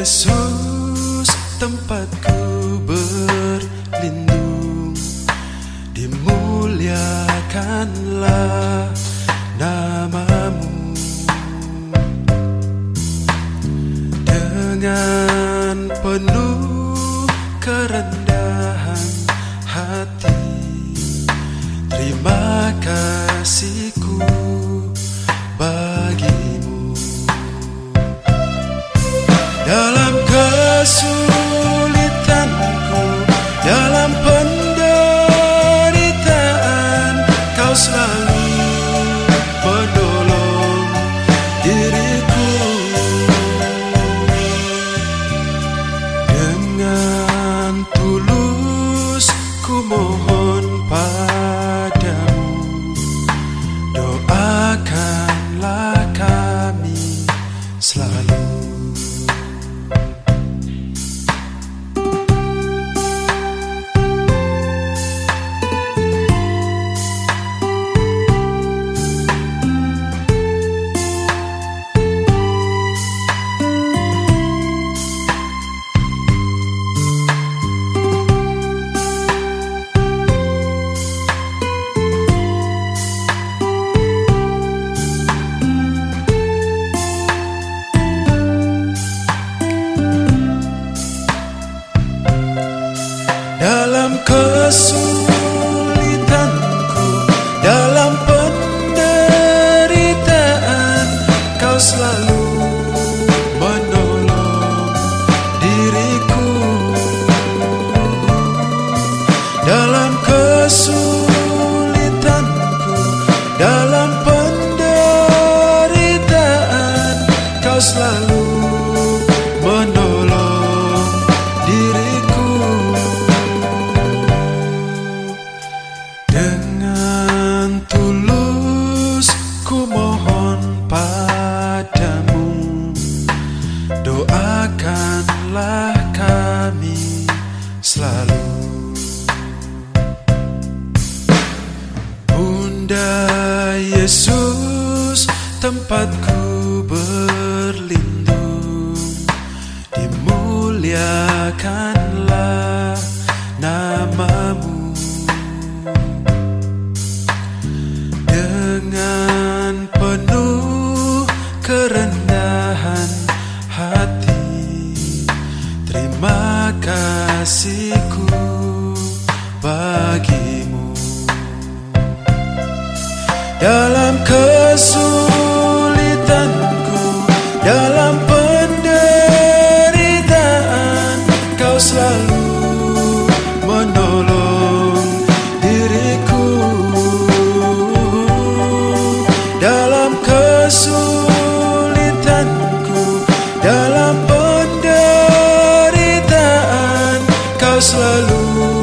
Yesus tempatku berlindung. Dimuliakanlah namamu. Dengan penuh kerendahan kesulitanku Dalam penderitaan. Kau selalu menolong diriku. Dengan tulus ku mohon kesulitanku, dalam penderitaan, kau selalu menolong diriku. Dalam kesulitanku, dalam penderitaan, kau selalu tempatku berlindung. Dimuliakanlah namamu. Dengan penuh kerendahan hati terima kasihku bagimu. Dalam kesulitanku kesulitanku dalam penderitaan. Kau selalu